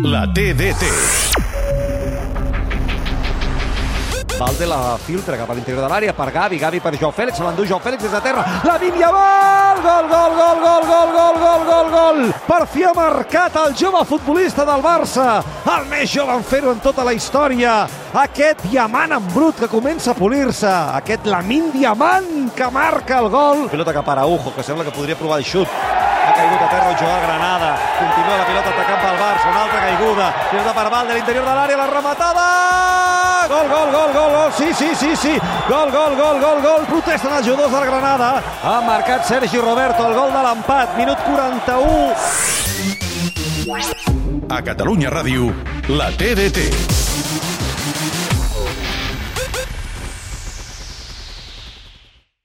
La TDT. Valde la filtra cap a l'interior de l'àrea per Gavi, Gavi per Joao Fèlix, se l'endú Joao Fèlix des de terra, la Vínia, gol, gol, gol, gol, gol, gol, gol, gol, gol, gol, per fi ha marcat el jove futbolista del Barça, el més jove en fer-ho en tota la història, aquest diamant en brut que comença a polir-se, aquest Lamin Diamant que marca el gol. Pilota cap a Araujo, que sembla que podria provar el xut, ha caigut a terra el jugador Granada. Continua la pilota atacant pel Barça. Una altra caiguda. Pilota per Valde a l'interior de l'àrea. La rematada! Gol, gol, gol, gol, gol. Sí, sí, sí, sí. Gol, gol, gol, gol, gol. Protesten els jugadors del Granada. Ha marcat Sergi Roberto el gol de l'empat. Minut 41. A Catalunya Ràdio, la TDT.